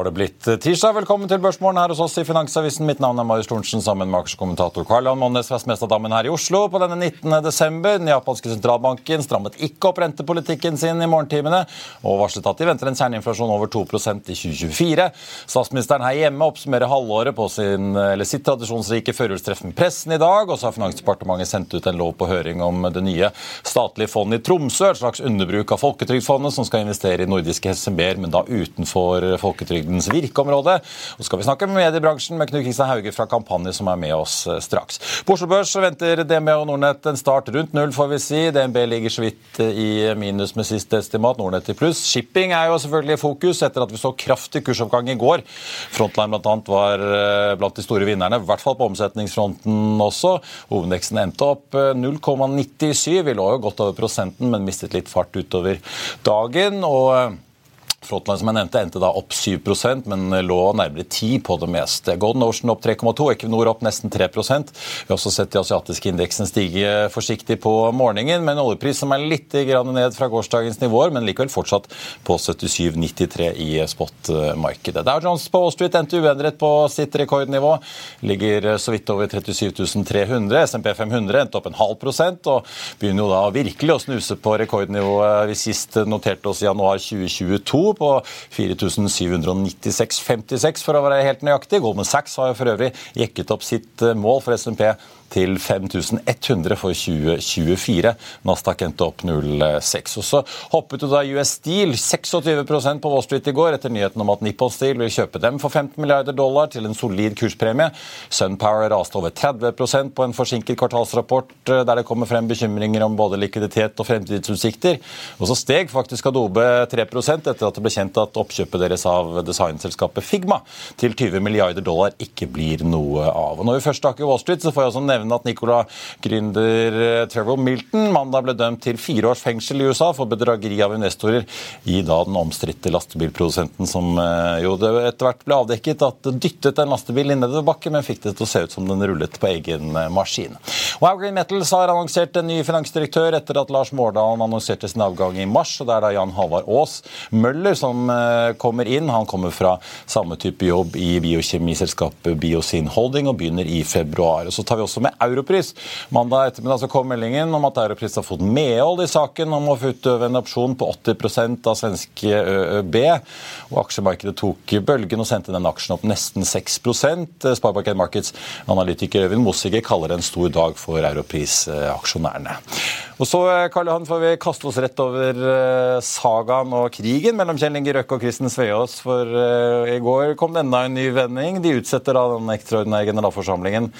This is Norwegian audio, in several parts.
var det blitt tirsdag. Velkommen til Børsmorgen her hos oss i Finansavisen. Mitt navn er Marius Thorensen sammen med aksjekommentator Karl Johan Monnes fra Smestadammen her i Oslo på denne 19. desember. Den japanske sentralbanken strammet ikke opp rentepolitikken sin i morgentimene og varslet at de venter en kjerneinflasjon over 2% i 2024. Statsministeren her hjemme oppsummerer halvåret på sin, sitt tradisjonsrike førjulstreff med pressen i dag. Og så har Finansdepartementet sendt ut en lov på høring om det nye statlige fondet i Tromsø, et slags underbruk av Folketrygdfondet som skal investere i nordiske SMB-er, men da utenfor folketrygdens virkeområde. Og så skal vi snakke med mediebransjen med Knut Kristian Hauge fra Kampanje, som er med oss eh, straks. På Oslo Børs venter DNB og Nordnett en start rundt null, får vi si. DNB ligger så vidt eh, i minus med sist estimat, Nordnett i pluss. Shipping er jo selvfølgelig i fokus etter at vi så kraftig kursoppgang i går. Frontline bl.a. var eh, blant de store vinnerne, i hvert fall på omsetningsfronten også. Hovedindeksen endte opp 0,97. Vi lå jo godt over prosenten, men mistet litt fart utover dagen. og Frontline som jeg nevnte, endte da opp 7% men lå nærmere 10 på det meste. Golden Ocean opp 3,2, Equinor opp nesten 3% Vi har også sett de asiatiske indeksen stige forsiktig på morgenen, med en oljepris som er litt ned fra gårsdagens nivåer, men likevel fortsatt på 77,93 i spotmarkedet. Dow Jones på Wall Street endte uendret på sitt rekordnivå, ligger så vidt over 37 300. SMP 500 endte opp en halv prosent og begynner jo da virkelig å snuse på rekordnivået vi sist noterte oss i januar 2022 på 4796,56 for å være helt nøyaktig. Goldman Sachs har for øvrig jekket opp sitt eh, mål for SMP til 5100 for 2024. Nasdaq endte opp 0,6. Og Så hoppet jo da US Steel 26% på Wall Street i går etter nyheten om at Nippon Steel vil kjøpe dem for 15 milliarder dollar til en solid kurspremie. Sunpower raste over 30% på en forsinket kvartalsrapport eh, der det kommer frem bekymringer om både likviditet og fremtidsutsikter. Og så steg faktisk Adobe 3% etter at det ble kjent at oppkjøpet deres av designselskapet Figma til 20 milliarder dollar ikke blir noe av. Og Når vi først snakker Wall Street, så får jeg også nevne nevne at Nicola gründer eh, Trevor Milton mandag ble dømt til fire års fengsel i USA for bedrageri av investorer i da den omstridte lastebilprodusenten som eh, jo etter hvert ble avdekket at dyttet en lastebil inn bakken, men fikk det til å se ut som den rullet på egen eh, maskin. Wow Green Metals har annonsert en ny finansdirektør etter at Lars Mårdalen annonserte sin avgang i mars. og Det er da Jan Halvard Aas Møller som kommer inn. Han kommer fra samme type jobb i biokjemiselskapet Biosin Holding og begynner i februar. Og så tar vi også med Europris. Mandag ettermiddag så kom meldingen om at Europris har fått medhold i saken om å få utøve en opsjon på 80% av svenske ØB. Og Aksjemarkedet tok bølgen og sendte den aksjen opp nesten 6% Sparebank Markets analytiker Øyvind Mossiger kaller det en stor dag for Europris-aksjonærene. Og så Karl Johan, får vi kaste oss rett over sagaen og krigen mellom Kjell Inge Røkke og Kristen Sveaas. For i går kom det enda en ny vending. De utsetter da den ekstraordinære generalforsamlingen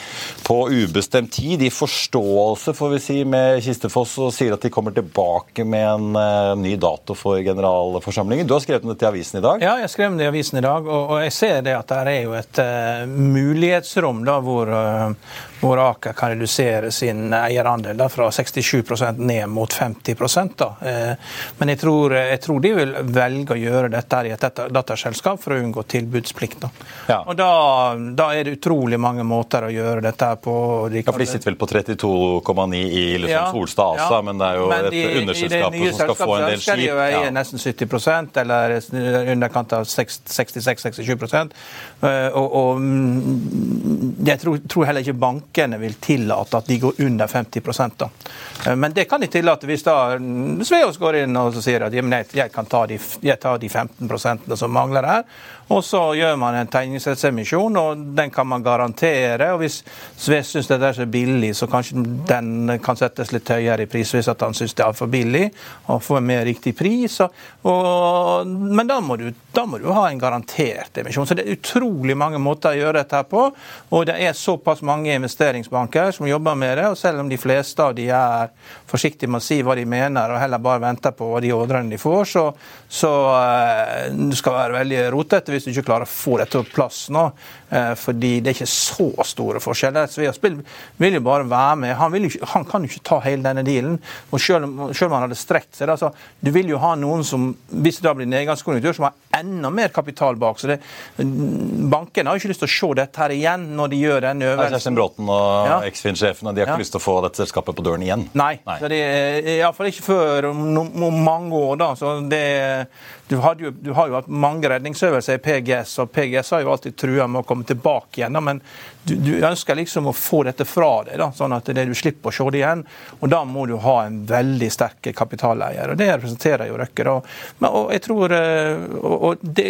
på ubestemt ubestemt tid, i forståelse får vi si, med Kistefoss, og sier at de kommer tilbake med en uh, ny dato for generalforsamlingen. Du har skrevet om dette i avisen i dag? Ja, jeg skrev det i avisen i dag. Og, og jeg ser det at det er jo et uh, mulighetsrom da, hvor, uh, hvor Aker kan redusere sin eierandel da, fra 67 ned mot 50% da. Men jeg tror, jeg tror, de vil velge å gjøre dette i et datterselskap for å unngå tilbudsplikt. Da. Ja. Og da, da, er det utrolig mange måter å gjøre dette på de ja, for De sitter vel på 32,9 i liksom ja, Solstad ASA, ja, men det er jo et de, underselskap som skal få en del skip. skal de jo eie nesten 70% eller underkant av 66-67 eh, og, og mm, jeg tror, tror, heller ikke bankene vil tillate at de går under 50 da. Eh, men det kan de tillate hvis da mm, Sveås går inn og sier at jeg kan ta de, jeg tar de 15% som mangler her. Og så gjør man en tegningsrettsemisjon, og den kan man garantere. og Hvis Sve syns det er så billig, så kanskje den kan settes litt høyere i pris hvis at han syns det er for billig, og få en mer riktig pris. Og, og, men da må, du, da må, du, ha en garantert emisjon. Så det er utrolig mange måter å gjøre dette på. Og det er såpass mange investeringsbanker som jobber med det, og selv om de fleste av de er forsiktige med å si hva de mener, og heller bare venter på de ordrene de får, så, så du det skal være veldig rotete hvis du ikke klarer å få dette på plass nå. Eh, fordi det er ikke så store forskjeller. Sveaspill vil jo bare være med. Han, ikke, han, kan jo ikke ta hele denne dealen. og Selv, selv om han hadde strekt seg, altså, du vil jo ha noen som, hvis det da blir nedgangskonjunktur, som har enda mer kapital bak. så det, Bankene har jo ikke lyst til å se dette her igjen når de gjør denne øvelsen. Kjerstin Bråten og ja. Eksfin-sjefene de har ikke ja. lyst til å få dette selskapet på døren igjen. Nei, Nei. Iallfall ikke før om, om mange år. da, så det du, jo, du, har jo hatt mange redningsøvelser i PGS, og PGS har jo alltid trua med å komme tilbake igjen. Men du, du, ønsker liksom å få dette fra deg, da, sånn at det, du slipper å se det igjen. Og da må du ha en veldig sterk kapitaleier, og det representerer jo Røkke. da. Men, og jeg tror, eh, og, det,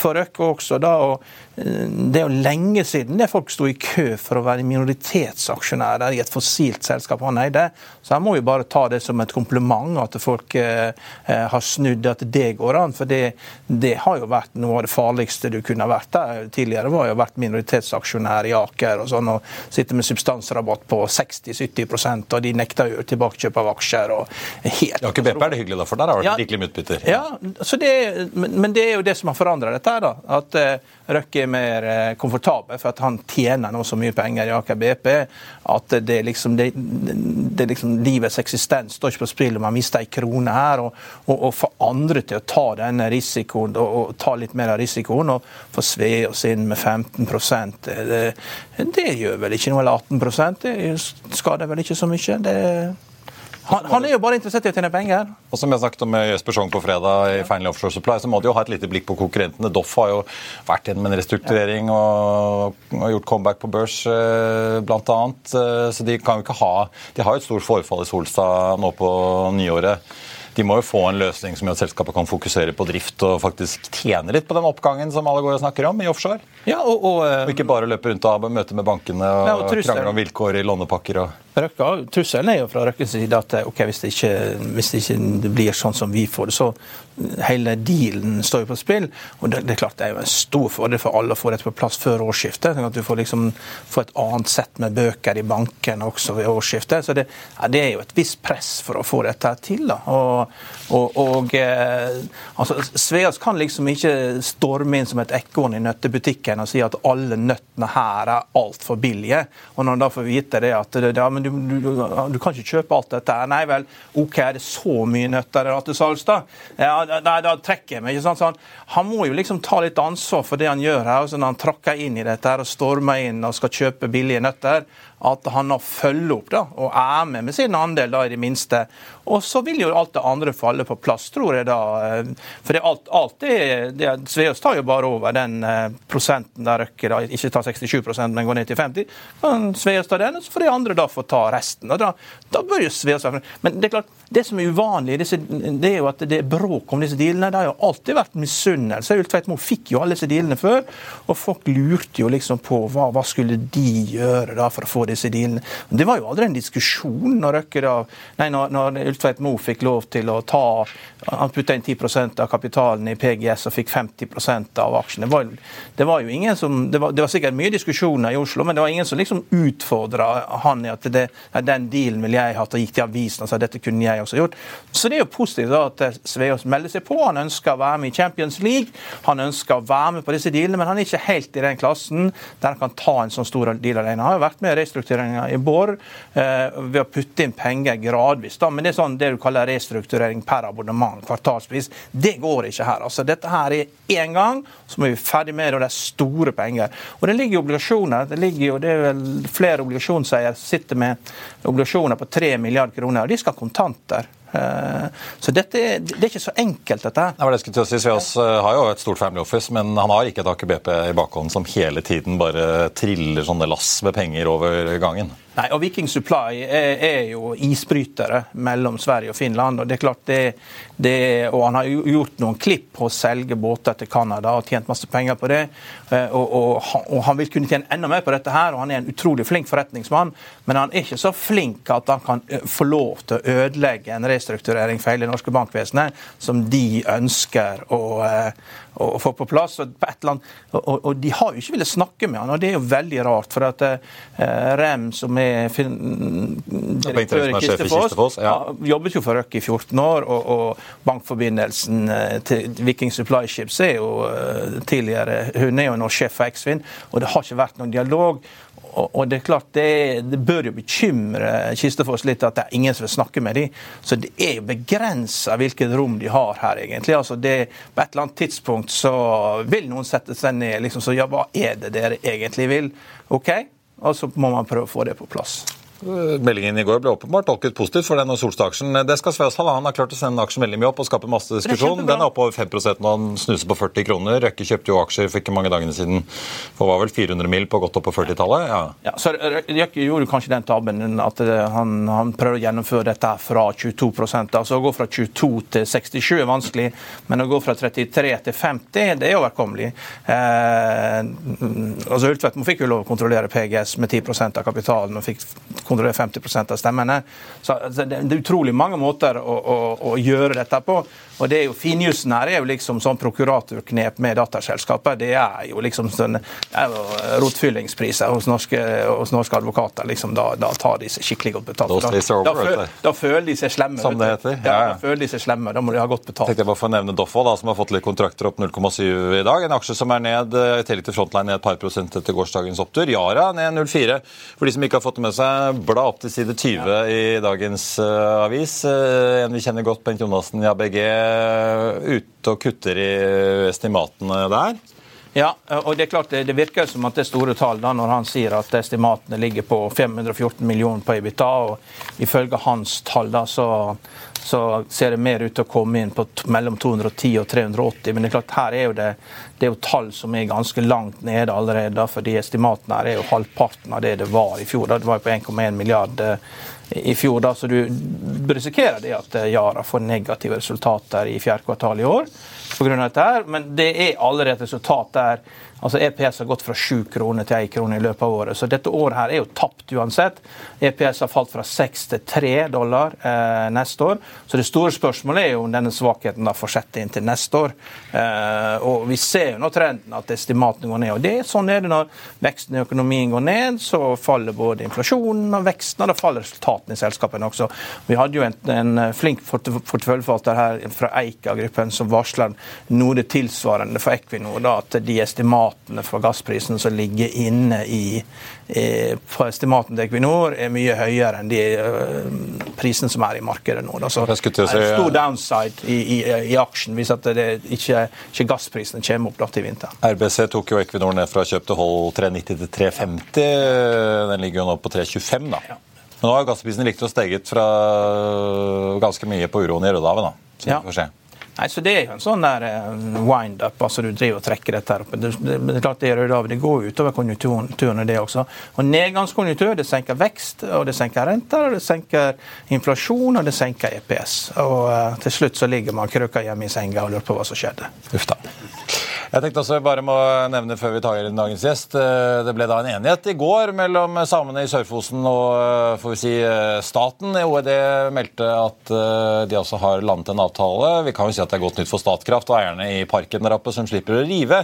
For Røkke også, da, og eh, det er jo lenge siden det folk sto i kø for å være minoritetsaksjonærer i et fossilt selskap han eide. Så han må jo bare ta det som et kompliment at folk eh, eh har snudd, at det går an. For det, det, har jo vært noe av det farligste du kunne vært der. Tidligere var jo vært minoritetsaksjonær i Aker og sånn, og sitte med substansrabatt på 60-70% og de nekter jo tilbakekjøp av aksjer. og helt... Ja, ikke BP er det hyggelig, da, for der har det vært ja, rikelig med utbytter. Ja, det, men, men, det er jo det som har forandra dette. her da, at uh, Røkke er mer uh, komfortabel for at han tjener nå så mye penger i Aker BP at det er liksom, det, det liksom livets eksistens står ikke på spill om man mister ei krone her. Og, og, og få andre til å ta denne risikoen og, og, ta litt mer av risikoen og få sve oss inn med 15 det, det gjør vel ikke noe, eller 18 Det skader vel ikke så mye. det han, han, er jo bare interessert i å tjene penger. Og som jeg snakket om med Jesper Schong på fredag, i Final Offshore Supply, så må de jo ha et lite blikk på konkurrentene. Doff har jo vært gjennom en restrukturering og, og, gjort comeback på børs, eh, bl.a. Eh, så de kan jo ikke ha De har jo et stort forfall i Solstad nå på nyåret de må jo få en løsning som gjør at selskapet kan fokusere på drift og faktisk tjene litt på den oppgangen som alle går og snakker om i offshore. Ja, og, og, og ikke bare løpe rundt og ha møte med bankene og, ja, og krangle om vilkår i lånepakker. og Røkka, Trusselen er jo fra Røkkes side at okay, hvis, det ikke, hvis det ikke blir sånn som vi får det, så hele dealen står jo på spill. og det, det, er klart det er jo en stor fordel for alle å få dette på plass før årsskiftet. sånn at Du får liksom få et annet sett med bøker i bankene også ved årsskiftet. Så det, ja, det, er jo et visst press for å få dette til. da. Og, og, og eh, altså, Sveas kan liksom ikke storme inn som et ekorn i nøttebutikken og si at alle nøttene her er altfor billige. Og når han da får vite det at ja, men du, du, du, kan ikke kjøpe alt dette. Nei vel, OK, er det så mye nøtter til salgs, da? Ja, da, da, trekker jeg meg. ikke sant? Så han, han, må jo liksom ta litt ansvar for det han gjør her. Altså når han trakker inn i dette her og stormer inn og skal kjøpe billige nøtter, at han har følger opp da, og er med med sin andel, da, i det minste. Og så vil jo alt det andre falle på plass, tror jeg da. For det alt, alt det, det Sveås tar jo bare over den eh, prosenten der Røkke da, ikke tar 67% men går ned til 50. Men Sveås tar den, og så får de andre da få ta resten. og Da, da bør jo Sveås være Men det er klart, det som er uvanlig, det er jo at det er bråk om disse dealene. Det har jo alltid vært misunnelse. Ultveit Moe fikk jo alle disse dealene før, og folk lurte jo liksom på hva, hva skulle de gjøre da for å få disse dealene. Det var jo aldri en diskusjon når Røkke nei, når, når Ultveit Moe fikk lov til å ta Han putta inn 10% av kapitalen i PGS og fikk 50% av aksjene. Det var, det var jo ingen som, det var, det var, sikkert mye diskusjoner i Oslo, men det var ingen som liksom utfordra han i at det, den dealen ville jeg hatt og gikk til avisen og sa dette kunne jeg også gjort. Så det er jo positivt da at Sveaas melder seg på. Han ønsker å være med i Champions League. Han ønsker å være med på disse dealene, men han er ikke helt i den klassen der han kan ta en sånn stor deal alene. Han har jo vært med i restruktureringa i Bård eh, ved å putte inn penger gradvis. Da. Men det er sånn det du kaller restrukturering per abonnement, kvartalsvis. Det går ikke her. Altså, dette her er én gang, så må vi ferdig med det, og det er store penger. Og det ligger obligasjoner. Det ligger jo, det er vel flere obligasjonseiere sitter med obligasjoner på 3 milliarder kroner, og de skal ha kontanter. Eh, så dette, det er ikke så enkelt, dette. Nei, det skulle si, Sveås eh, har jo et stort family office, men han har ikke et Aker BP i bakhånden som hele tiden bare triller sånne lass med penger over gangen. Nei, og Viking Supply er, er, jo isbrytere mellom Sverige og Finland. og det er klart det, det, og Han har gjort noen klipp på å selge båter til Canada og tjent masse penger på det. Eh, og, og, og, Han vil kunne tjene enda mer på dette, her, og han er en utrolig flink forretningsmann. Men han er ikke så flink at han kan eh, få lov til å ødelegge en restrukturering for hele norske bankvesenet, som de ønsker å, eh, å få på plass. Og, på annet, og, de har jo ikke villet snakke med han, og det er jo veldig rart. For at Rem, som er fin, direktør i Kistefoss. Ja. Jobbet jo for Røkke i 14 år, og, og bankforbindelsen eh, til Viking Supply Ships er jo uh, tidligere Hun er jo nå sjef for Eksfin, og det har ikke vært noen dialog. Og, det er klart, det, det, bør jo bekymre Kistefoss litt at det er ingen som vil snakke med dem. Så det er jo begrensa hvilket rom de har her, egentlig. Altså det, på et eller annet tidspunkt så vil noen sette seg ned liksom, så ja, hva er det dere egentlig vil? OK, og så må man prøve å få det på plass. Meldingen i går ble åpenbart tolket positivt for denne Solstad-aksjen. Det skal Sveas ha. Han har klart å sende aksjen veldig mye opp og skape masse diskusjon. Den er oppe over 5 nå. Han snuser på 40 kroner. Røkke kjøpte jo aksjer for ikke mange dagene siden for var vel 400 mil på godt opp på 40-tallet. Ja. ja. så Røkke gjorde kanskje den tabben at eh, han, han prøver å gjennomføre dette fra 22 altså Å gå fra 22 til 67 er vanskelig, men å gå fra 33 til 50 det er overkommelig. Eh, altså Ultvedt fikk jo lov å kontrollere PGS med 10 av kapitalen og fikk kontrollere 50 av stemmene. Så Det er utrolig mange måter å, å, å gjøre dette på. Og det er jo Finjussen her er jo liksom sånn prokuratorknep med datterselskaper. Det er jo liksom sånn, rotfyllingspriser hos norske, hos norske advokater. liksom Da, da tar de seg skikkelig godt betalt. Da, da, føl, da, føler de seg slemme. Som det heter. Ja, ja. Da føler de seg slemme, da må de ha godt betalt. Tenkte jeg bare for å nevne Doffo, da, som har fått litt kontrakter opp 0,7 i dag. En aksje som er ned i tillegg til Frontline ned et par prosent etter gårsdagens opptur. Yara ned 0,4. For de som ikke har fått med seg, bla opp til side 20 ja. i dagens uh, avis. Uh, en vi kjenner godt, Bent Jonassen i ABG ute og kutter i estimatene der? Ja, og det er klart det, virker som at det er store tall da når han sier at estimatene ligger på 514 millioner på EBITDA. og Ifølge hans tall da så, så ser det mer ut til å komme inn på mellom 210 og 380. Men det er klart her er jo det, det er jo tall som er ganske langt nede allerede. fordi estimatene her er jo halvparten av det det var i fjor. Da. Det var jo på 1,1 milliard eh, i fjor. Da, så du risikerer det at eh, Yara får negative resultater i fjerde kvartal i år. Av dette her, Men det er allerede et resultat der Altså EPS har gått fra 7 kroner til 1 krone i løpet av året. Så dette året her er jo tapt uansett. EPS har falt fra 6 til 3 dollar eh, neste år. Så det store spørsmålet er jo om denne svakheten da fortsetter inn til neste år. Eh, og vi ser jo nå trenden at estimatene går ned. Og det er sånn er det når veksten i økonomien går ned, så faller både inflasjonen og veksten, og da faller resultatene i selskapene også. Vi hadde jo en, en flink porteføljeforvalter her fra Eika-gruppen som varsler noe det tilsvarende for Equinor, da, at de estimatene estimatene for gassprisen som ligger inne i, på estimaten til Equinor, er mye høyere enn de uh, prisene som er i markedet nå. Da. Så det er en stor downside i, i, i aksjen hvis det ikke, ikke gassprisene kommer opp da til vinteren. RBC tok jo Equinor ned fra kjøp til hold 390 til 350. Den ligger jo nå på 325, da. Ja. Men nå har gassprisen likt å steget fra ganske mye på uroen i Rødehavet, da. Så ja. vi får se. Nei, så Det er jo en sånn der uh, wind-up. altså Du driver og trekker dette her opp. Det, det, det, klart det, det, det går utover konjunkturene, det også. Og Nedgangskonjunktur det senker vekst, og det senker renter, og det senker inflasjon og det senker EPS. Og uh, Til slutt så ligger man krøka hjemme i senga og lurer på hva som skjedde. Uff. Jeg tenkte også bare må nevne før vi tar inn dagens gjest. Eh, det ble da en enighet i går mellom samene i Sør-Fosen og får vi si, staten. OED meldte at de også har landet en avtale. Vi kan jo si at det er godt nytt for Statkraft og eierne i parken der oppe, som slipper å rive.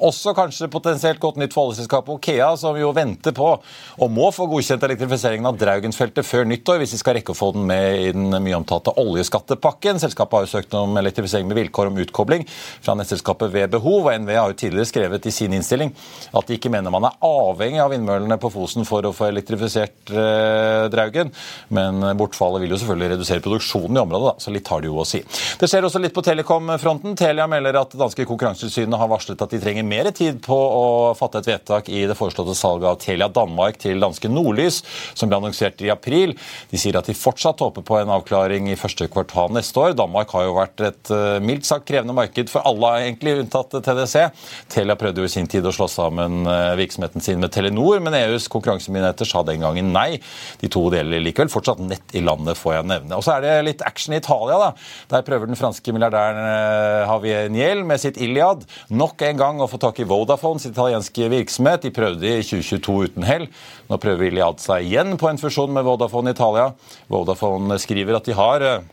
Også kanskje potensielt godt nytt for oljeselskapet Okea, som jo venter på og må få godkjent elektrifiseringen av Draugensfeltet før nyttår, hvis de skal rekke å få den med i den mye omtalte oljeskattepakken. Selskapet har jo søkt om elektrifisering med vilkår om utkobling fra nettselskapet ved behov, og NVE har jo tidligere skrevet i sin innstilling at de ikke mener man er avhengig av vindmøllene på Fosen for å få elektrifisert eh, Draugen, men bortfallet vil jo selvfølgelig redusere produksjonen i området, da, så litt har det jo å si. Det skjer også litt på telekom-fronten. Telia melder at danske konkurransetilsynet har varslet at de trenger mer tid på å fatte et vedtak i det foreslåtte salget av Telia Danmark til danske Nordlys, som ble annonsert i april. De sier at de fortsatt håper på en avklaring i første kvartal neste år. Danmark har jo vært et eh, mildt sagt krevende marked for alle, egentlig unntatt TDC. Telia prøvde jo i sin tid å slå sammen eh, virksomheten sin med Telenor, men EUs konkurransemyndigheter sa den gangen nei. De to deler likevel fortsatt nett i landet, får jeg nevne. Og så er det litt action i Italia. da. Der prøver den franske milliardæren eh, Javier Niel med sitt Iliad nok en gang å få tak i Vodafones italienske virksomhet. De prøvde i 2022 uten hell. Nå prøver Iliad seg igjen på en fusjon med Vodafone Italia. Vodafone skriver at de har eh,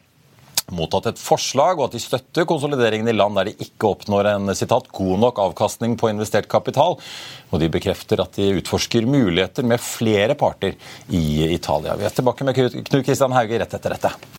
mottatt et forslag, og at de støtter konsolideringen i land der de ikke oppnår en citat, god nok avkastning på investert kapital. Og de bekrefter at de utforsker muligheter med flere parter i Italia. Vi er tilbake med Knut Kristian Hauge rett etter dette.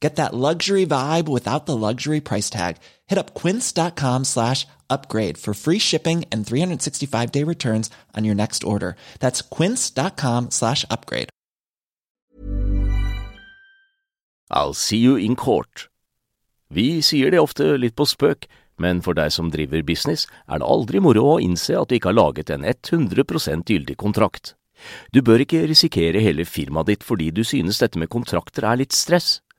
Get that luxury vibe without the luxury price tag. Hit up quince.com slash upgrade for free shipping and 365 day returns on your next order. That's quince.com slash upgrade. I'll see you in court. Vi sier det ofte litt på spøk, men for deg som driver business, er det aldri moro å innse at du ikke har laget en 100 gyldig kontrakt. Du bør ikke risikere hele firmaet ditt fordi du synes dette med kontrakter er litt stress.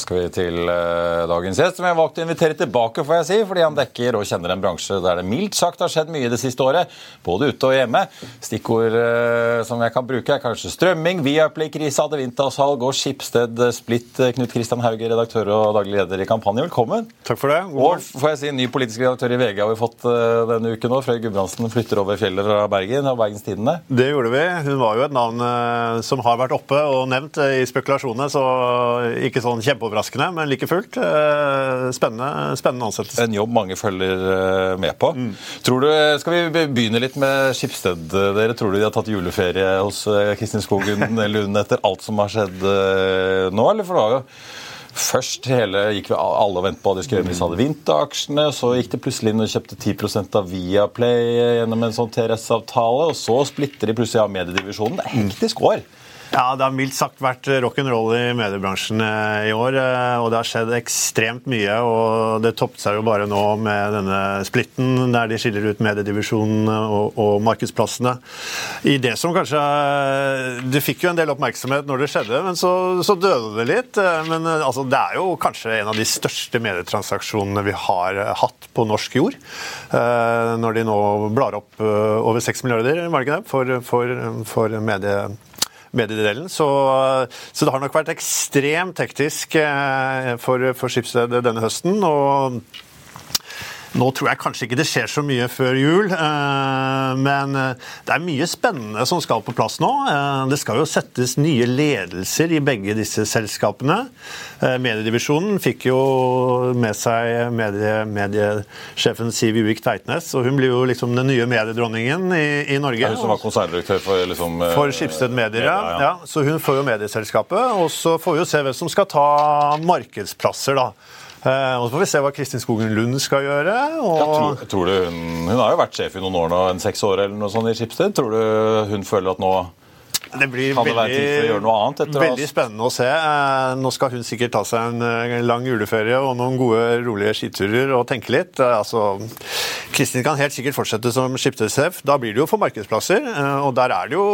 skal vi til uh, dagens gjest, som jeg valgte å invitere tilbake, får jeg si, fordi han dekker og kjenner en bransje der det mildt sagt har skjedd mye det siste året, både ute og hjemme. Stikkord uh, som jeg kan bruke, er kanskje strømming, Viaplay-krise, Adevinta-salg og Skipsted Splitt. Knut Kristian Hauge, redaktør og daglig leder i Kampanje, velkommen. Takk for det. Og får jeg si, ny politisk redaktør i VG har vi fått denne uken nå. Frøy Gudbrandsen flytter over fjellet fra Bergen og Bergens Tidende. Det gjorde vi. Hun var jo et navn som har vært oppe og nevnt i spekulasjonene, så ikke sånn kjempe kjempeoverraskende, men like fullt eh, spennende, spennende ansettelse. En jobb mange følger eh, med på. Mm. Tror du, Skal vi begynne litt med Skipsted? Dere Tror du de har tatt juleferie hos eh, Kristin Skogen Lund etter alt som har skjedd nå? Eller for det var jo Først hele, gikk vi alle og ventet på at de skulle hadde vinteraksjene. Så gikk det plutselig inn og kjøpte 10% av Viaplay gjennom en sånn TRS-avtale. Og så splitter de plutselig av mediedivisjonen. Det er hektisk år. Ja, Det har mildt sagt vært rock'n'roll i mediebransjen eh, i år. Eh, og det har skjedd ekstremt mye. og Det toppet seg jo bare nå med denne splitten, der de skiller ut mediedivisjonen og, og, markedsplassene. I det som kanskje Det fikk jo en del oppmerksomhet når det skjedde, men så, så døde det litt. Eh, men altså, det er jo kanskje en av de største medietransaksjonene vi har hatt på norsk jord. Når de nå blar opp over 6 milliarder, var det ikke det, for, for, for medie mediedelen. Så, så, det har nok vært ekstremt hektisk eh, for, for Skipsted denne høsten. og nå tror jeg kanskje ikke det skjer så mye før jul, eh, men eh, det er mye spennende som skal på plass nå. Det skal jo settes nye ledelser i begge disse selskapene. Mediedivisjonen fikk jo med seg medie, mediesjefen Siv Uvik Tveitnes, og hun blir jo liksom den nye mediedronningen i, i Norge. Hun som var konserndirektør for liksom, For Skipsted Medier, ja. ja. Så hun får jo medieselskapet, og så får vi jo se hvem som skal ta markedsplasser, da. Eh, og Så får vi se hva Kristin Skogen Lund skal gjøre. Og... Ja, tror, tror, du hun, hun, har jo vært sjef i noen år nå, en seks år eller noe sånt i Schibsted. Tror du hun føler at nå det blir kan det veldig, være tid for å gjøre noe annet? veldig spennende å se. Eh, nå skal hun sikkert ta seg en eh, lang juleferie og noen gode, rolige skiturer og tenke litt. Altså, Kristin kan helt sikkert fortsette som skipsredssjef. Da blir det jo for markedsplasser, og der er det jo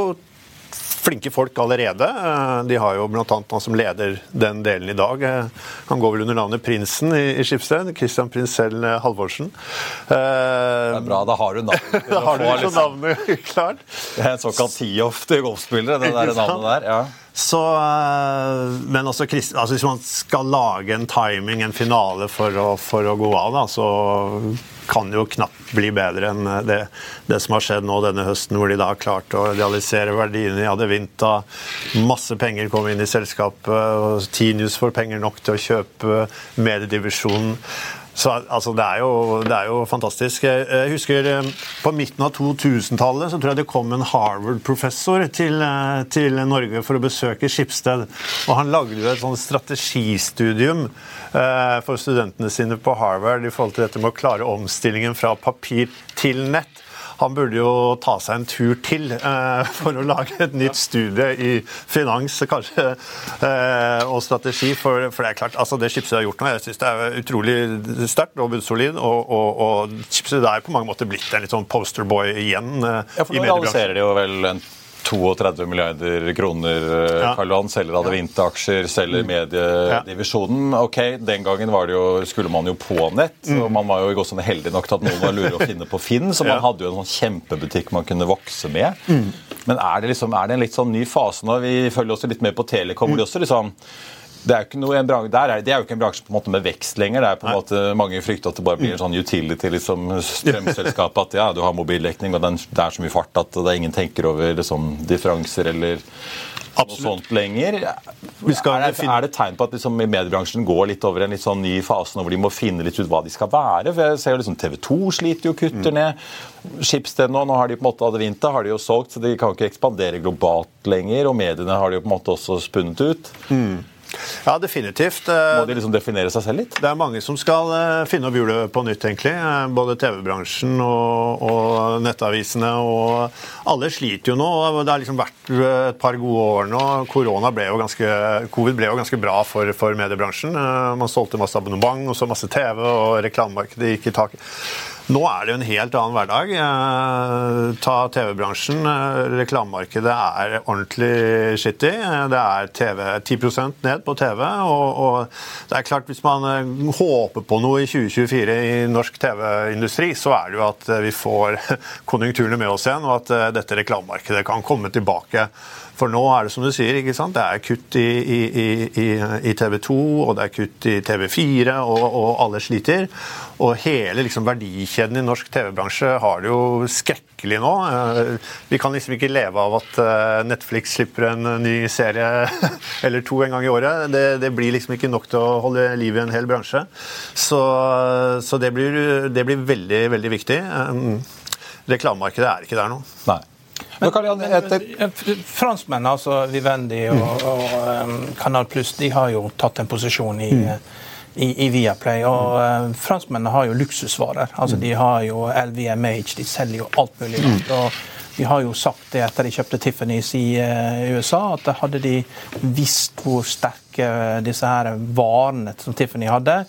flinke folk allerede. Eh, de har jo bl.a. han som leder den delen i dag. Eh, han går vel under navnet Prinsen i, i Skipsted. Christian Prinsell eh, Halvorsen. Det er bra, da har du navnet. da har du liksom navnet klart. Det er en såkalt tee-off til golfspillere, det der navnet der. ja. Så, men også, altså hvis man skal lage en timing, en finale, for å, for å gå av, da, så kan det jo knapt bli bedre enn det, det, som har skjedd nå denne høsten, hvor de da har klart å realisere verdiene de hadde vinta. Masse penger kom inn i selskapet, og Tinius får penger nok til å kjøpe mediedivisjonen. Så altså, det, er jo, det, er jo, fantastisk. Jeg husker eh, På midten av 2000-tallet så tror jeg det kom en Harvard-professor til, eh, til, Norge for å besøke Skipsted. Og han lagde jo et sånn strategistudium eh, for studentene sine på Harvard i forhold til dette med å klare omstillingen fra papir til nett han burde jo ta seg en tur til eh, for å lage et nytt studie i finans kanskje, eh, og strategi. For, for, det er klart, altså det Schibsted har gjort nå, jeg synes det er utrolig sterkt og bunnsolid. Og, og, og Schibsted er på mange måter blitt en litt sånn posterboy igjen eh, ja, for. Nå realiserer de jo vel en 32 milliarder kroner. Eh, ja. Karl Johan selger Adevinta-aksjer, selger mm. mediedivisjonen. Ok, Den gangen jo, skulle man jo på nett, mm. og man var jo også heldig nok til at noen var lure å finne på Finn, så man hadde jo en sånn kjempebutikk man kunne vokse med. Mm. Men er det, liksom, er det en litt sånn ny fase nå? Vi følger også litt med på Telekom. hvor de også liksom det er, ikke noe, der er, det er jo ikke en bransje på en måte med vekst lenger. det er på en måte Mange frykter at det bare blir en sånn utility, liksom, strømselskap. At ja, du har mobildekning, og det er så mye fart at det er ingen tenker over liksom, differanser eller noe sånt lenger. Er det, er det tegn på at liksom, mediebransjen går litt over en litt sånn ny fase nå hvor de må finne litt ut hva de skal være? For jeg ser jo liksom TV 2 sliter jo, kutter mm. ned. Schibsted nå, nå har de på en måte Adevinta har de jo solgt, så de kan ikke ekspandere globalt lenger. Og mediene har de jo på en måte også spunnet ut. Mm. Ja, definitivt. Må de liksom definere seg selv litt? Det er mange som skal eh, finne opp hjulet på nytt, egentlig. Eh, både TV-bransjen og, og, nettavisene. og Alle sliter jo nå. Det har liksom vært et par gode år nå. Korona ble jo ganske, Covid ble jo ganske bra for, for mediebransjen. Eh, man solgte masse abonnement og så masse TV, og reklamemarkedet gikk i taket. Nå er det jo en helt annen hverdag. Eh, ta TV-bransjen. Eh, reklamemarkedet er ordentlig skittig. Eh, det er TV, 10% ned på TV. Og, og, det er klart, hvis man håper på noe i 2024 i norsk TV-industri, så er det jo at vi får konjunkturene med oss igjen, og at dette reklamemarkedet kan komme tilbake for nå er det som du sier, ikke sant? det er kutt i, i, i, i TV 2 og det er kutt i TV4, og, og alle sliter. Og hele liksom, verdikjeden i norsk TV-bransje har det jo skrekkelig nå. Eh, vi kan liksom ikke leve av at eh, Netflix slipper en ny serie eller to en gang i året. Det, det blir liksom ikke nok til å holde liv i en hel bransje. Så, så det, blir, det blir veldig, veldig viktig. Eh, reklamemarkedet er ikke der nå. Nei. Men, men, franskmennene, altså Vivendi og, mm. og Kanal Pluss, de har jo tatt en posisjon i, mm. i, i Viaplay. Og uh, franskmennene har jo luksusvarer. Altså, mm. De har jo LVMH, de selger jo alt mulig. Mm. og de har jo sagt det etter de kjøpte Tiffany's i uh, USA, at hadde de visst hvor sterke disse her varene som Tiffany hadde,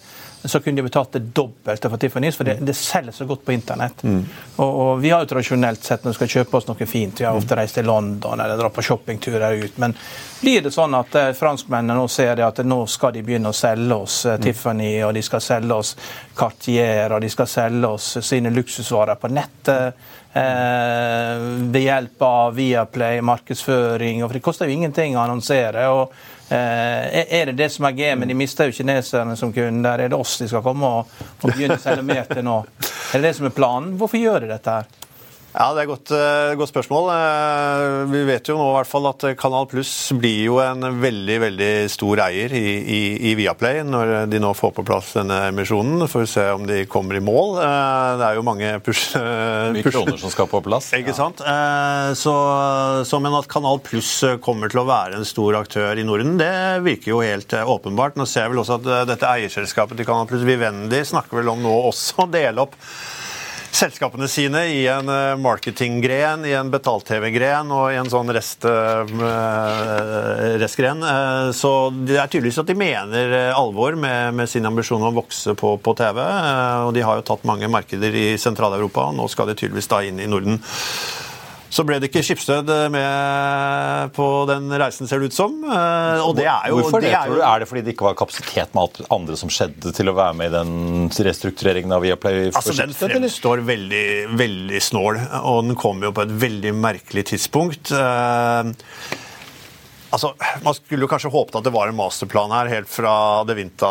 så kunne de betalt det dobbelte for Tiffany's, for det, det selger så godt på internett. Mm. Og, og, Vi har jo tradisjonelt sett når vi skal kjøpe oss noe fint, vi har ofte reist til London eller dratt på shoppingturer ut. Men blir det sånn at eh, franskmennene nå ser det at nå skal de begynne å selge oss eh, mm. Tiffany, og de skal selge oss Cartier, og de skal selge oss sine luksusvarer på nettet? Eh, ved hjelp av Viaplay, markedsføring, og for det koster jo ingenting å annonsere. og er det det som er gamet? De mister jo kineserne som kunder. Er det oss de skal komme og, og begynne å selge mer til nå? Er det det som er planen? Hvorfor gjør de dette her? Ja, Det er et godt, uh, godt, spørsmål. Uh, vi vet jo nå i hvert fall at Kanal Pluss blir jo en veldig veldig stor eier i, i, i, Viaplay når de nå får på plass denne emisjonen. Får vi se om de kommer i mål. Uh, det er jo mange push... Mye kroner som skal på plass. Ikke ja. sant? Så, så, Men at Kanal Pluss kommer til å være en stor aktør i Norden, det virker jo helt åpenbart. Nå ser jeg vel også at dette eierselskapet til Kanal Pluss, Vivendi, snakker vel om nå også å dele opp selskapene sine i en eh, marketinggren, i en betalt-TV-gren og i en sånn rest, uh, restgren. Uh, så det er tydeligvis at de mener alvor med, med sin ambisjon om å vokse på, på TV. Og de har jo tatt mange markeder i Sentral-Europa, og nå skal de tydeligvis da inn i Norden. Så ble det ikke skipsdød med på den reisen, ser det ut som. Eh, og det er jo, Hvorfor det, tror du? Er det fordi det ikke var kapasitet med alt andre som skjedde til å være med i den restruktureringen av Viaplay? Altså, Den fremstår veldig, veldig snål, og den kom jo på et veldig merkelig tidspunkt. Altså, Man skulle jo kanskje håpet at det var en masterplan her, helt fra Adevinta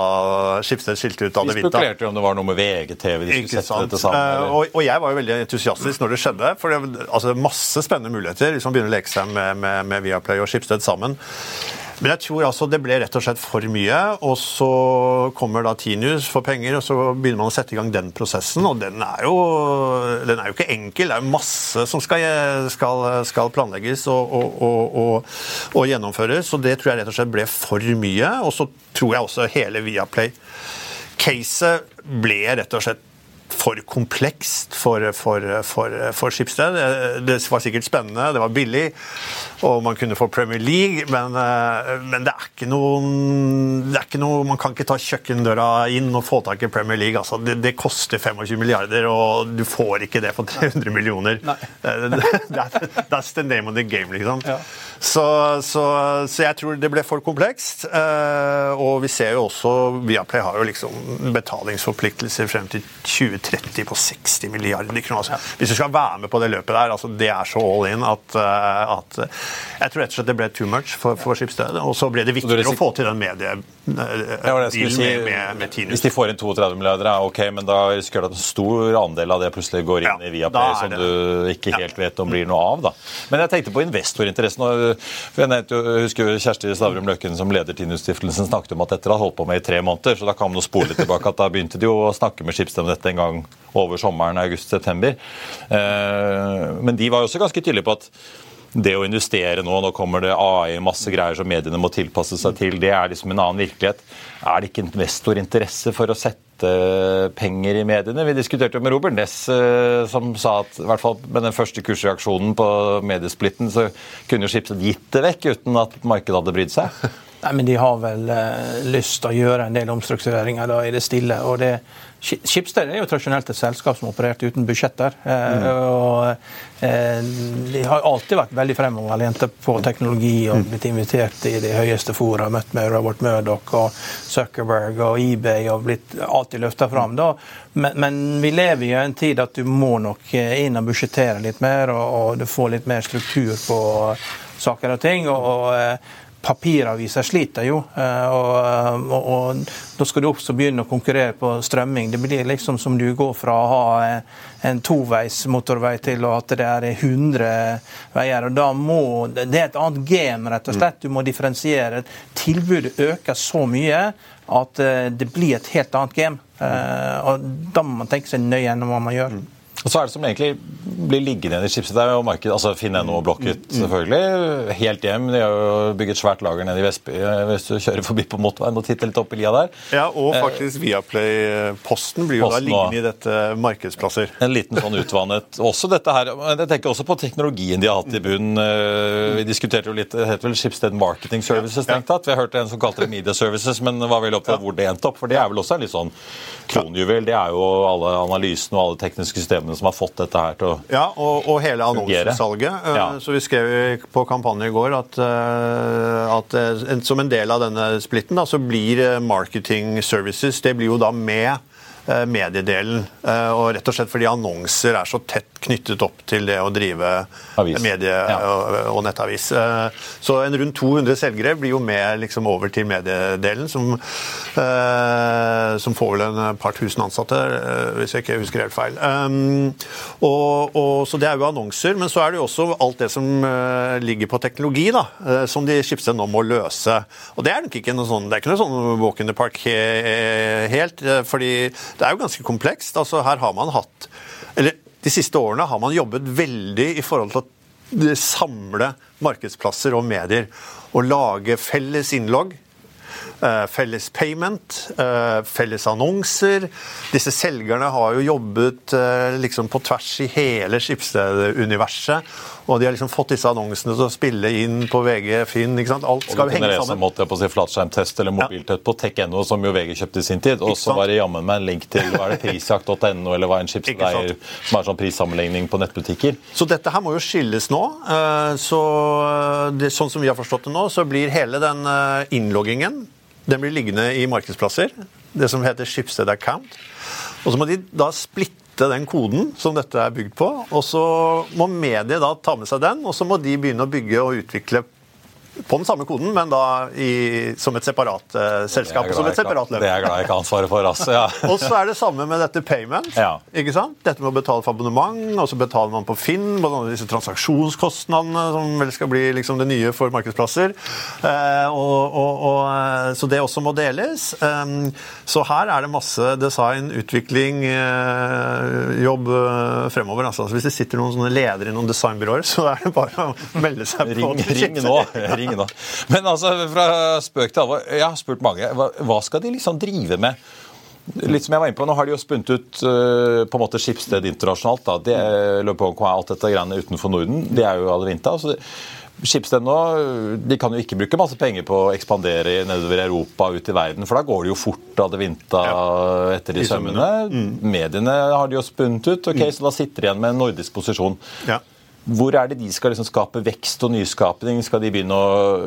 Skipsted skilte ut Vi Adevinta. spekulerte jo om det var noe med VGTV de skulle sette dette sammen. Eh, eller- og, og jeg var jo veldig entusiastisk når det skjedde. For det altså, masse spennende muligheter hvis man begynner å leke seg med, med, med Viaplay og Skipsted sammen. Men jeg tror altså det ble rett og slett for mye. Og så kommer da Tinius for penger, og så begynner man å sette i gang den prosessen. Og den er jo, den er jo ikke enkel. Det er jo masse som skal, skal, skal planlegges og, og, og, og, og gjennomføres. Så det tror jeg rett og slett ble for mye. Og så tror jeg også hele Viaplay Caset ble rett og slett for komplekst for, for, for, for Skipsted. Det var sikkert spennende, det var billig, og man kunne få Premier League, men, eh, men det, er ikke noen, det er ikke noe Man kan ikke ta kjøkkendøra inn og få tak i Premier League. Altså, det, det koster 25 milliarder, og du får ikke det for 300 millioner. That, that's the name of the game, liksom. Ja. Så, så, så jeg tror det ble for komplekst. eh, Og vi ser jo også Viaplay har jo liksom betalingsforpliktelser frem til 2030 på 60 milliarder kroner. Altså, Hvis du skal være med på det løpet der, altså det er så all in at, eh, at Jeg tror rett og slett det ble too much for, for Skipsstedet. Og så ble det viktigere å få til den medie... Ja, med, med, med. Hvis de får inn 32 milliarder, er ok, men da risikerer du at en stor andel av det plutselig går inn Ja, i Viaplay, som du ikke Ja. helt vet om blir noe av. da. Men jeg tenkte på investorinteressen. og, for Jeg nevnte jeg husker Kjersti Stavrum Løkken som leder Tinus-stiftelsen snakket om at dette hadde holdt på med i tre måneder. så da kan man spole litt tilbake at Da begynte de jo å snakke med Schibsted om dette en gang over sommeren, august-september. Eh, men de var jo også ganske tydelige på at det å investere nå, nå kommer det AI, masse greier som mediene må tilpasse seg til, det er liksom en annen virkelighet. Er det ikke investorinteresse for å sette penger i mediene? Vi diskuterte jo med Robert Ness, eh, som sa at i hvert fall med den første kursreaksjonen på mediesplitten, så kunne jo Schibsted gitt det vekk uten at markedet hadde brydd seg. Nei, men De har vel eh, lyst til å gjøre en del omstruktureringer da, i det stille. og det Ski- Schibsted er jo tradisjonelt et selskap som opererte uten budsjetter. Mm. og eh, De har alltid vært veldig fremoverlente på teknologi og blitt invitert i de høyeste fora. Møtt med Robert Murdoch og Zuckerberg og eBay og blitt alltid løfta fram. da. Men, men vi lever i en tid at du må nok eh, inn og budsjettere litt mer, og, og du får litt mer struktur på saker og ting. og, og eh, Papiraviser sliter jo, eh, og, og, og da skal du også begynne å konkurrere på strømming. Det blir liksom som du går fra å ha eh, en toveis motorvei til at det er 100 veier. og da må, Det er et annet game, rett og slett. Du må differensiere. Tilbudet øker så mye at eh, det blir et helt annet game. Eh, og Da må man tenke seg nøye gjennom hva man gjør. Og så er det som egentlig blir liggende i chipset det er jo marked, altså Finn.no og Blocket selvfølgelig. Helt hjem. De har jo bygget svært lager nede i Vestby eh, hvis du kjører forbi på motorveien og titter litt opp i lia der. Ja, og faktisk Viaplay-posten blir jo da liggende i dette markedsplasser. En liten sånn utvannet Også dette her, men Jeg tenker også på teknologien de har hatt i bunnen. Eh, Vi diskuterte jo litt Det heter vel Schibsted Marketing Services, strengt tatt. Vi har hørt en som kalte det Media Services, men var veldig opptatt av hvor det endte opp. For det er vel også en litt sånn kronjuvel. Det er jo alle analysene og alle tekniske systemene som har fått dette her til å fungere. Ja, og, og hele annonsesalget. Eh, Ja. Så vi skrev på kampanje i går at, eh, at eh, som en del av denne splitten da, så blir marketing services det blir jo da med mediedelen. Eh, Og rett og slett fordi annonser er så tett knyttet opp til det å drive Avis. medie- Ja. og, nettavis. Eh, Så en rundt 200 selgere blir jo med liksom over til mediedelen, som, eh, som får vel en par tusen ansatte, eh, hvis jeg ikke husker helt feil. Og, og, så det er jo annonser, men så er det jo også alt det som eh, ligger på teknologi, da, eh, som de skipser nå må løse. Og det er nok ikke noe sånn, det er ikke noe sånn walk in the park helt, eh, fordi det er jo ganske komplekst. Altså her har man hatt, eller de siste årene har man jobbet veldig i forhold til å samle markedsplasser og medier og lage felles innlogg. Eh, Felles payment, eh, felles annonser. Disse selgerne har jo jobbet eh, liksom på tvers i hele Schibsted-universet. Og de har liksom fått disse annonsene til å spille inn på VG, Finn. ikke sant? Alt skal jo henge lese Og måtte jeg på å si flatskjermtest eller mobiltest på tech.no, som jo VG kjøpte i sin tid. Og så var det jammen meg en link til hva er det prisjakt.no, eller hva en skipsleier som er sånn prissammenligning på nettbutikker. Så dette her må jo skilles nå. Så det, sånn som vi har forstått det nå, så blir hele den innloggingen den blir liggende i markedsplasser. Det som heter Schibsted Account. Og så må de da splitte den koden som dette er bygd på. Og så må mediet da ta med seg den, og så må de begynne å bygge og utvikle på den samme koden, men da i, som et separat uh, selskap. som et separat løp. Det er jeg glad jeg ikke har ansvaret for. Altså, ja. og så er det samme med dette payment. Ja. ikke sant? Dette med å betale for abonnement, og så betaler man på Finn. Blant annet disse transaksjonskostnadene, som vel skal bli liksom, det nye for markedsplasser. Uh, og, og, og, uh, så det også må deles. Um, så her er det masse design, utvikling, jobb fremover. Altså, hvis det sitter noen sånne ledere i noen designbyråer, så er det bare å melde seg på. Ring, ring nå. Ring nå. Men altså, fra spøk til alvor, jeg har spurt mange. Hva, skal de liksom drive med? Litt som jeg var inne på, Nå har de jo spunnet ut uh, på en måte skipssted internasjonalt. da, det Bon alt dette greiene utenfor Norden. Det er jo Adevinta. Altså, Skipsted nå de kan jo ikke bruke masse penger på å ekspandere nedover Europa ut i verden, for da går det jo fort av det ja. etter de sømmene. Mm. Mediene har de jo spunnet ut, ok, mm. så da sitter de igjen med en nordisk posisjon. Ja. Hvor er det de skal liksom skape vekst og nyskapning? Skal de begynne å,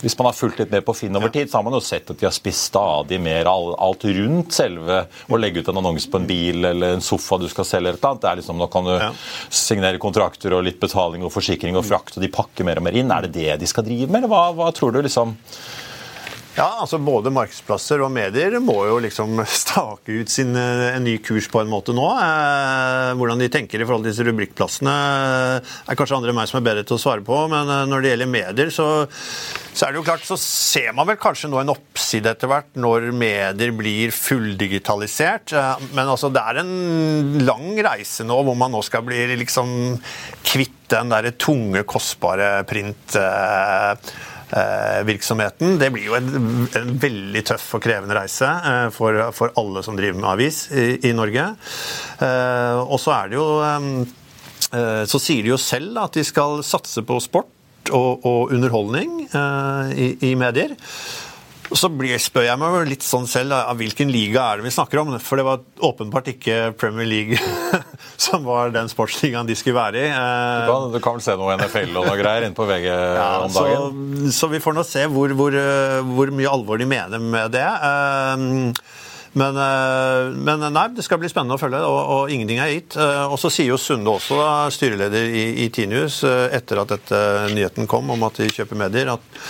Hvis man har fulgt litt mer på Finn over tid, så har man jo sett at de har spist stadig mer alt rundt selve å legge ut en annonse på en bil eller en sofa du skal selge. eller et annet. Det er liksom, Nå kan du ja. signere kontrakter og litt betaling og forsikring og frakt, og de pakker mer og mer inn. Er det det de skal drive med, eller hva, hva tror du? liksom? Ja, altså Både markedsplasser og medier må jo liksom stake ut sin, eh, en ny kurs på en måte nå. Eh, hvordan de tenker i forhold til disse rubrikkplassene eh, er kanskje andre enn meg som er bedre til å svare på. Men eh, når det gjelder medier, så, så, er det jo klart, så ser man vel kanskje nå en oppside etter hvert når medier blir fulldigitalisert. Men altså det er en lang reise nå hvor man nå skal bli liksom kvitt den der tunge, kostbare print. Eh, Eh, virksomheten. Det blir jo en, en veldig tøff og krevende reise eh, for, for, alle som driver med avis i, i Norge. Eh, og så er det jo Så sier de jo selv at de skal satse på sport og, og underholdning i, i medier. Så spør jeg meg litt sånn selv av hvilken liga er det vi snakker om. For det var åpenbart ikke Premier League som var den sportsligaen de skulle være i. Du kan, du kan vel se noe NFL og noe greier inne på VG ja, om dagen? Så, så, vi får nå se hvor, hvor, hvor, mye alvor de mener med det. Ehm, men, eh, men, nei, det skal bli spennende å følge, og, og ingenting er gitt. Eh, og så sier jo Sunde også, da, styreleder i, i Tinius, eh, etter at dette nyheten kom om at de kjøper medier, at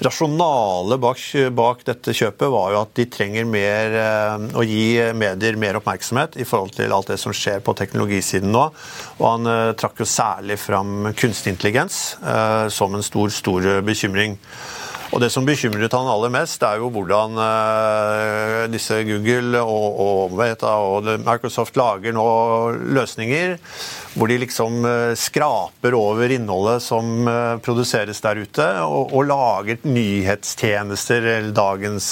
rasjonalet bak, bak, dette kjøpet var jo at de trenger mer, eh, å gi medier mer oppmerksomhet i forhold til alt det som skjer på teknologisiden nå. Og han uh, trakk jo særlig fram kunstig intelligens uh, som en stor, stor bekymring. Og Det som bekymret han aller mest, er jo hvordan uh, disse Google og, og, og, Microsoft lager nå løsninger hvor de liksom uh, skraper over innholdet som uh, produseres der ute, og, og lager nyhetstjenester, eller dagens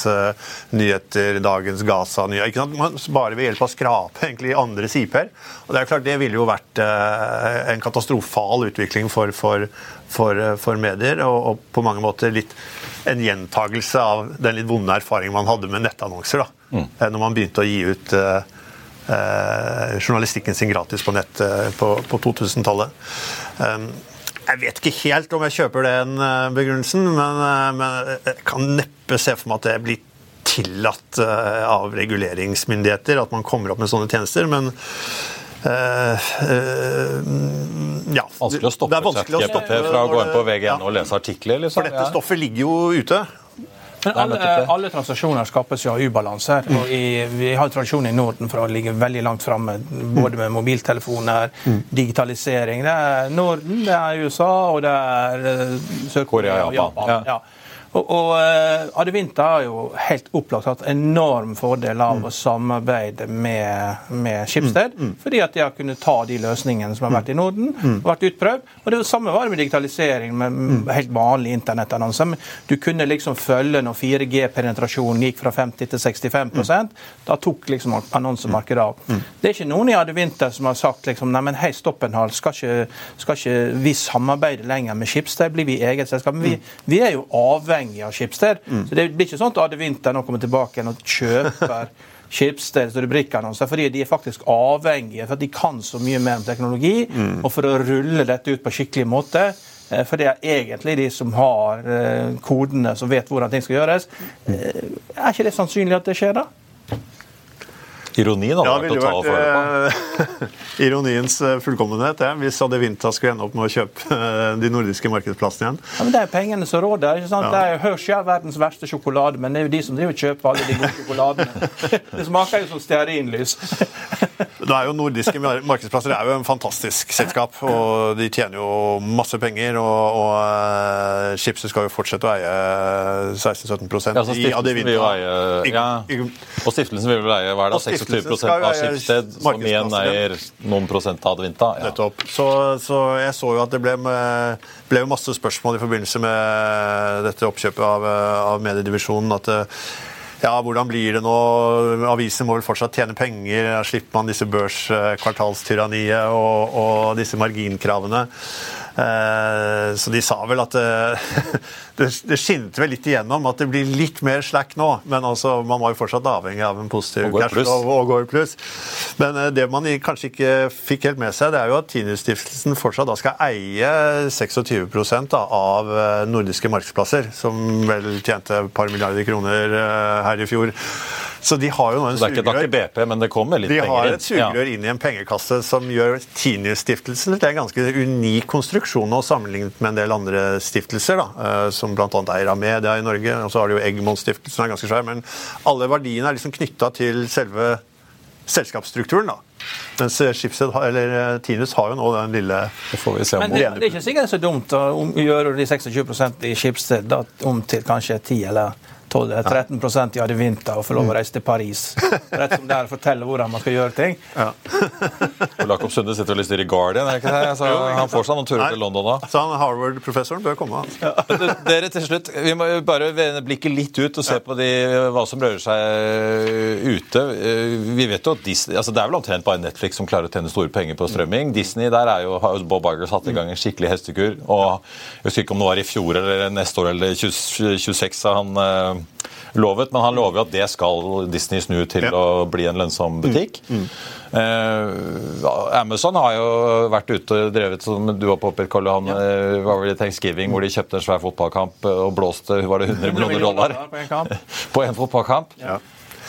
nyheter, dagens Gaza-nyheter. Bare ved hjelp av å skrape egentlig andres IP-er. Og Det er klart det ville jo vært en katastrofal utvikling for, for, for, for medier, og, og på mange måter litt en gjentagelse av den litt vonde erfaringen man hadde med nettannonser. da, mm. Eh, når man begynte å gi ut eh, eh journalistikken sin gratis på nett eh, på, på 2000-tallet. Um, jeg vet ikke helt om jeg kjøper den begrunnelsen, men, men jeg kan neppe se for meg at det blir tillatt av reguleringsmyndigheter at man kommer opp med sånne tjenester. men Uh, uh, ja. Vanskelig å stoppe ChatGPT fra å gå inn på VGN ja. og lese artikler? Liksom. For dette stoffet ligger jo ute. Men alle, alle, transaksjoner skapes jo av ubalanse. Mm. og i, Vi har tradisjon i Norden for å ligge veldig langt framme, både med mobiltelefoner, mm. digitalisering. Det er Norden, det er USA, og det er eh, Sør-Korea og Japan. Ja. Og, og uh, Adevinta har jo helt opplagt hatt enorm fordel av mm. å samarbeide med, med Skipsted, mm. mm. fordi at de har kunnet ta de løsningene som har vært i Norden, mm. og vært utprøvd. Og det samme var det med digitalisering, med mm. helt vanlige internettannonser. Du kunne liksom følge når 4G-penetrasjonen gikk fra 50 til 65 mm. Da tok liksom annonsemarkedet av. Det er ikke noen i Adevinta som har sagt liksom, nei, men hei, stopp en hal, skal skal ikke vi samarbeide lenger med Skipsted? Blir vi eget selskap? Men vi, vi er jo avhengig avhengig av Schibsted. Mm. Så det blir ikke sånn at Ade Winther nå kommer tilbake igjen og kjøper Schibsteds rubrikkannonser, fordi de er faktisk avhengige, for de kan så mye mer om teknologi. Mm. Og for å rulle dette ut på skikkelig måte. Eh, for det er egentlig de som har eh, kodene, som vet hvordan ting skal gjøres. Mm. Eh, er ikke det sannsynlig at det skjer, da? Ironien hadde Ja, vært å ta og føle på. eh, ironiens eh, fullkommenhet det, hvis Adevinta skulle ende opp med å kjøpe eh, de nordiske markedsplassene igjen. Ja, men Det er pengene som råder. ikke sant? Ja. Det er Hershey er verdens verste sjokolade, men det er jo de som driver og kjøper alle de gode sjokoladene. Det smaker jo som stearinlys. Det er jo Nordiske markedsplasser det er jo en fantastisk selskap, og de tjener jo masse penger. Og, og uh, Schibsted skal jo fortsette å eie 16-17 Ja, i Adevinta. vil jo eie ja. Og stiftelsen vil vel eie hva er det, 26 stiftelsen av Skipsted, som igjen eier noen prosent av Advinta. Ja. Nettopp. Så, så jeg så jo at det ble, med, ble masse spørsmål i forbindelse med dette oppkjøpet av, av mediedivisjonen. At ja, hvordan blir det nå? Avisen må vel fortsatt tjene penger. Slipper man disse børskvartalstyranniet og, og disse marginkravene. Eh, Så de sa vel at eh, det, det skinte vel litt igjennom at det blir litt mer slack nå. Men altså, man var jo fortsatt avhengig av en positiv pluss. og går i pluss. Men eh, det man kanskje ikke fikk helt med seg, det er jo at Tinius-stiftelsen fortsatt da skal eie 26 da, av nordiske markedsplasser, som vel tjente et par milliarder kroner her i fjor. Så de har jo nå en sugerør. det er er sugerør. ikke BP, men det kommer litt De har et sugerør inn i en pengekasse som gjør Tinius-stiftelsen til en ganske unik konstruksjon nå, sammenlignet med en del andre stiftelser, da, eh, som bl.a. eier media i Norge. Og så har de jo Eggmond-stiftelsen, som er ganske svær. Men alle verdiene er liksom knytta til selve selskapsstrukturen. da. Mens eh, Schibsted, eller Tinus har jo nå den lille Det får vi se om Men det, det er ikke sikkert det er så dumt å gjøre de 26% i Schibsted da, om til kanskje 10 eller 12 eller 13 i vinter og få lov å reise til Paris. Rett som det er å fortelle hvordan man skal gjøre ting. Ja. Jakob Sunde sitter og lister i Guardian, er det ikke det? Så han får seg noen turer til London da. Så han Harvard-professoren bør komme. Altså. Men dere til slutt, Vi må bare vende blikket litt ut og se på de, hva som rører seg ute. Eh, Vi vet jo at Disney, altså Det er vel omtrent bare Netflix som klarer å tjene store penger på strømming. Disney, der er jo, har jo Bob Iger satt i gang en skikkelig hestekur. og Jeg husker ikke om det var i fjor eller neste år eller 20, 26 har han eh, lovet, men han lover jo at det skal Disney snu til Ja. å bli en lønnsom butikk. Eh, Amazon har jo vært ute og drevet som du har påpekt, Karl han ja. var vel i Thanksgiving hvor de kjøpte en svær fotballkamp eh, og blåste var det 100 millioner dollar på en på en fotballkamp. Ja.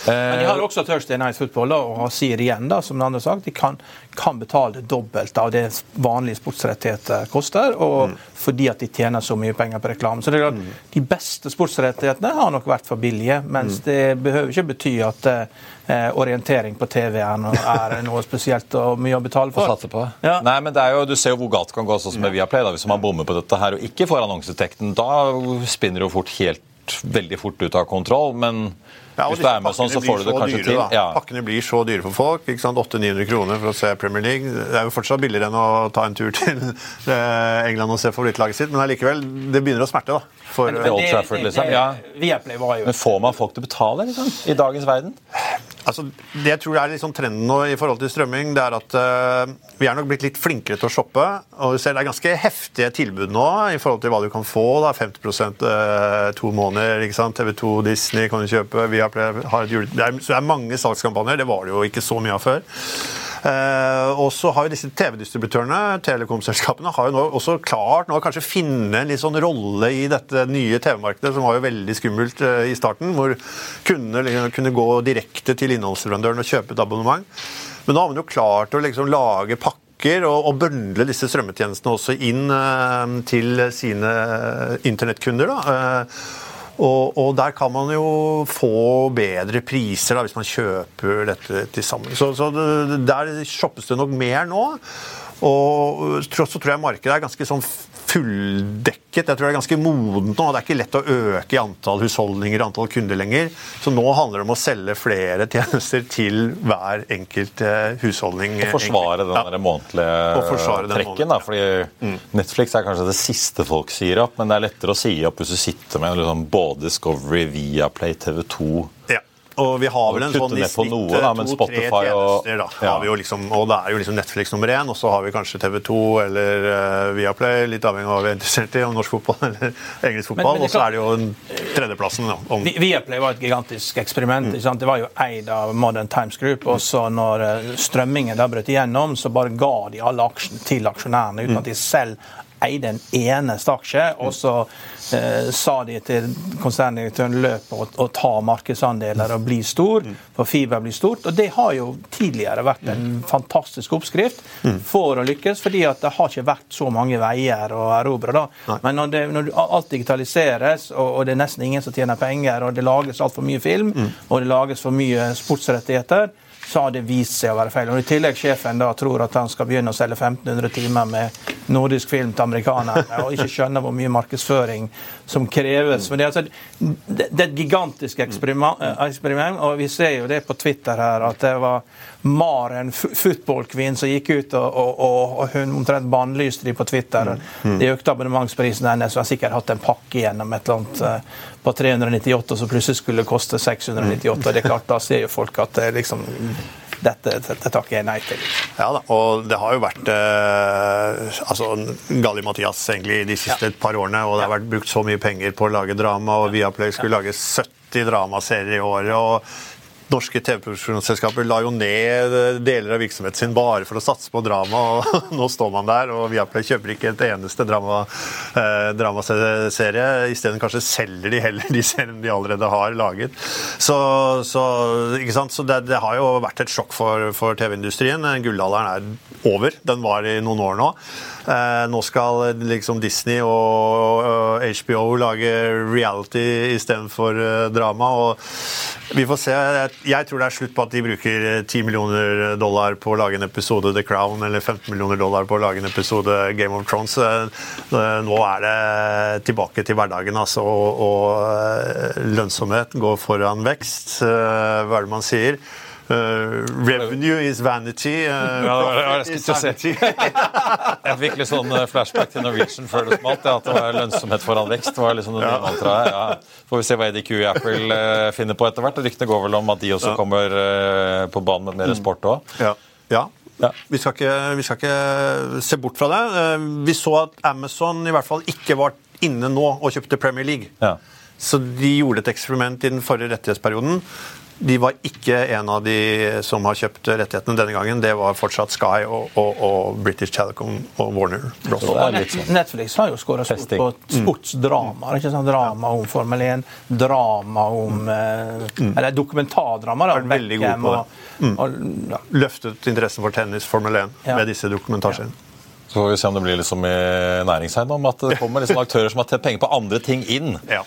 Men de har Eh, også Thursday Night Football og har sier igjen, da, som den andre har sagt, de kan, kan betale dobbelt av det vanlige sportsrettigheter koster, og fordi at de tjener så mye penger på reklame. Så det er klart, De beste sportsrettighetene har nok vært for billige, mens det behøver ikke bety at eh, orientering på TV er noe, er noe spesielt og mye å betale for. Ja. Nei, men det er jo, Du ser jo hvor galt det kan gå sånn som med Viaplay. da, Hvis man bommer på dette her og ikke får annonsetekten, da spinner det jo fort helt veldig fort ut av kontroll. Men Ja, hvis du er med sånn, så får du det kanskje dyre, til. Ja. Pakkene blir så dyre for folk. ikke sant? 800-900 kroner for å se Premier League. Det er jo fortsatt billigere enn å ta en tur til eh, England og se favorittlaget sitt, men allikevel, det begynner å smerte. da. For, Til Old Trafford, liksom, ja. Viaplay var jo Men får man folk til å betale liksom, i dagens verden? Altså, det jeg tror er liksom trenden nå i forhold til strømming, det er at uh, vi er nok blitt litt flinkere til å shoppe. Og du ser det er ganske heftige tilbud nå i forhold til hva du kan få. da, 50 uh, to måneder. ikke sant? TV 2, Disney kan du kjøpe. Vi har, har et jule... det, er, så det er mange salgskampanjer. Det var det jo ikke så mye av før. Eh, og så har jo disse TV-distributørene, telekomselskapene, har jo nå også klart nå kanskje finne en litt sånn rolle i dette nye TV-markedet, som var jo veldig skummelt eh, i starten, hvor kundene liksom kunne gå direkte til innholdsleverandøren og kjøpe et abonnement. Men nå har man jo klart å liksom lage pakker og, og bøndle disse strømmetjenestene også inn eh, til sine internettkunder. da. Og, og der kan man jo få bedre priser da, hvis man kjøper dette til sammen. Så, så det, der shoppes det nok mer nå. Og så tror jeg markedet er ganske sånn fulldekket. Jeg tror det er ganske modent nå. Det er ikke lett å øke i antall husholdninger antall kunder lenger. Så nå handler det om å selge flere tjenester til hver enkelt eh, husholdning. Og forsvare den Ja. der månedlige Og forsvare trekken. Da, fordi Netflix er kanskje det siste folk sier opp, men det er lettere å si opp hvis du sitter med liksom, både Discovery, Viaplay, TV2 Ja. Og vi har vel en sånn i snitt noe, da, men to-tre tjenester. Da. Ja. Har vi jo liksom, og det er jo liksom Netflix nummer én, og så har vi kanskje TV2 eller uh, Viaplay, litt avhengig av hva vi er interessert i, om norsk fotball eller engelsk fotball. men Og så er det jo den tredjeplassen. Da, om, Vi- Viaplay var et gigantisk eksperiment. ikke sant? Det var jo eid av Modern Times Group. og så når eh, strømmingen da brøt igjennom, så bare ga de alle aksjene til aksjonærene uten at de selv eide en eneste aksje. Og så eh, sa de til konserndirektøren løp og, å ta markedsandeler og bli stor, for fiber blir stort. Og det har jo tidligere vært en fantastisk oppskrift for å lykkes, fordi at det har ikke vært så mange veier å erobre. da. Men når, det, når alt digitaliseres, og, og, det er nesten ingen som tjener penger, og det lages altfor mye film, og det lages for mye sportsrettigheter, så har det vist seg å være feil. Og I tillegg sjefen da tror at han skal begynne å selge 1500 timer med nordisk film til amerikanerne, og ikke skjønner hvor mye markedsføring som kreves. Men det, er, altså, det er et gigantisk eksperiment, eksperiment, og vi ser jo det på Twitter her, at det var Maren footballkvinnen, som gikk ut og, og, og, og hun omtrent bannlyste de på Twitter. Mm. De økte abonnementsprisen hennes, og har sikkert hatt en pakke gjennom et eller annet eh, på 398, som plutselig skulle koste 698. og det er klart, Da ser jo folk at det liksom dette, dette takker jeg nei til. Ja da, og det har jo vært eh, altså, Galli-Mathias egentlig de siste ja. par årene, og det har vært brukt så mye penger på å lage drama, og Viaplay skulle lage 70 dramaserier i året. og norske TV-produksjonsselskaper la jo ned deler av virksomheten sin bare for å satse på drama, og nå står man der, og Viaplay kjøper ikke et eneste drama, eh, dramaserie. Isteden kanskje selger de heller de seriene de allerede har laget. Så, så, så det, det, har jo vært et sjokk for, for TV-industrien. Gullalderen er over. Den var i noen år nå. Eh, nå skal liksom Disney og HBO lage reality istedenfor uh, drama. og Vi får se. Jeg tror det er slutt på at de bruker 10 millioner dollar på å lage en episode The Crown eller 15 millioner dollar på å lage en episode Game of Thrones. Eh, nå er det tilbake til hverdagen, altså. Og lønnsomhet går foran vekst. Hva er det man sier? Uh, revenue is vanity. Uh, ja, det is sanity. jeg fikk litt sånn eh, flashback til Norwegian før det smalt. At det var lønnsomhet foran vekst. var liksom det ja. mantraet. Ja. Får vi se hva EDQ i Apple finner på etter hvert. Ryktene går vel om at de også ja. kommer på banen med mer sport òg. Ja. ja. Ja. Vi, skal ikke, vi, skal ikke, se bort fra det. Vi så at Amazon i hvert fall ikke var inne nå og kjøpte Premier League. Ja. Så de gjorde et eksperiment i den forrige rettighetsperioden de var ikke en av de som har kjøpt rettighetene denne gangen. Det var fortsatt Sky og, og, og British Telecom og Warner Bros. Sånn. Netflix har jo skåra stort på sportsdrama sportsdramaer. ikke sant? Drama om Formel 1, drama om eh, mm. Eller dokumentardrama. da, på det. Mm. Og, ja. Løftet interessen for tennis, Formel 1, ja. med disse dokumentasjene. Ja. Så får vi se om det blir liksom i næringseiendom, at det kommer liksom aktører som har tjent penger på andre ting inn. Ja.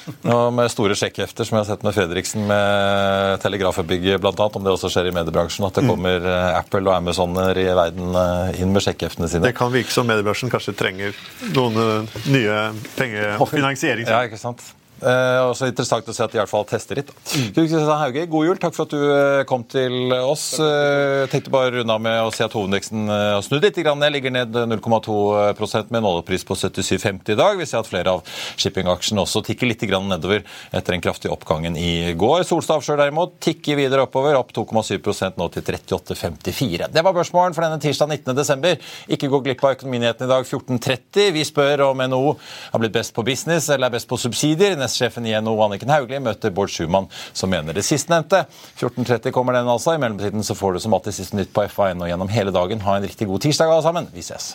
med store sjekkhefter, som jeg har sett med Fredriksen med Telegrafbygget bl.a., om det også skjer i mediebransjen, at det mm. kommer mm. Apple og Amazoner i verden eh, inn med sjekkeftene sine. Det kan virke som mediebransjen kanskje trenger noen eh, nye pengefinansiering. Ja, ikke sant? Eh, også interessant å se at de i hvert fall tester litt. Mm. Hauge, god jul. Takk for at du eh, kom til oss. Eh, tenkte bare å runde av med å si at hovedindeksen har snudd litt Jeg Ligger ned 0,2% med en oljepris på 77,50 i dag. Vi ser at flere av shippingaksjene også tikker litt nedover etter den kraftige oppgangen i går. Solstad Offshore derimot tikker videre oppover, opp 2,7% nå til 38,54. Det var børsmålen for denne tirsdag 19.12. Ikke gå glipp av økonominyhetene i dag 14.30. Vi spør om NHO har blitt best på business eller er best på subsidier. Nestsjefen i NHO Anniken Hauglie møter Bård Schumann, som mener det sistnevnte. 14.30 kommer den altså. I mellomtiden så får du som alltid siste nytt på FA1 og gjennom hele dagen. Ha en riktig god tirsdag alle sammen. Vi ses.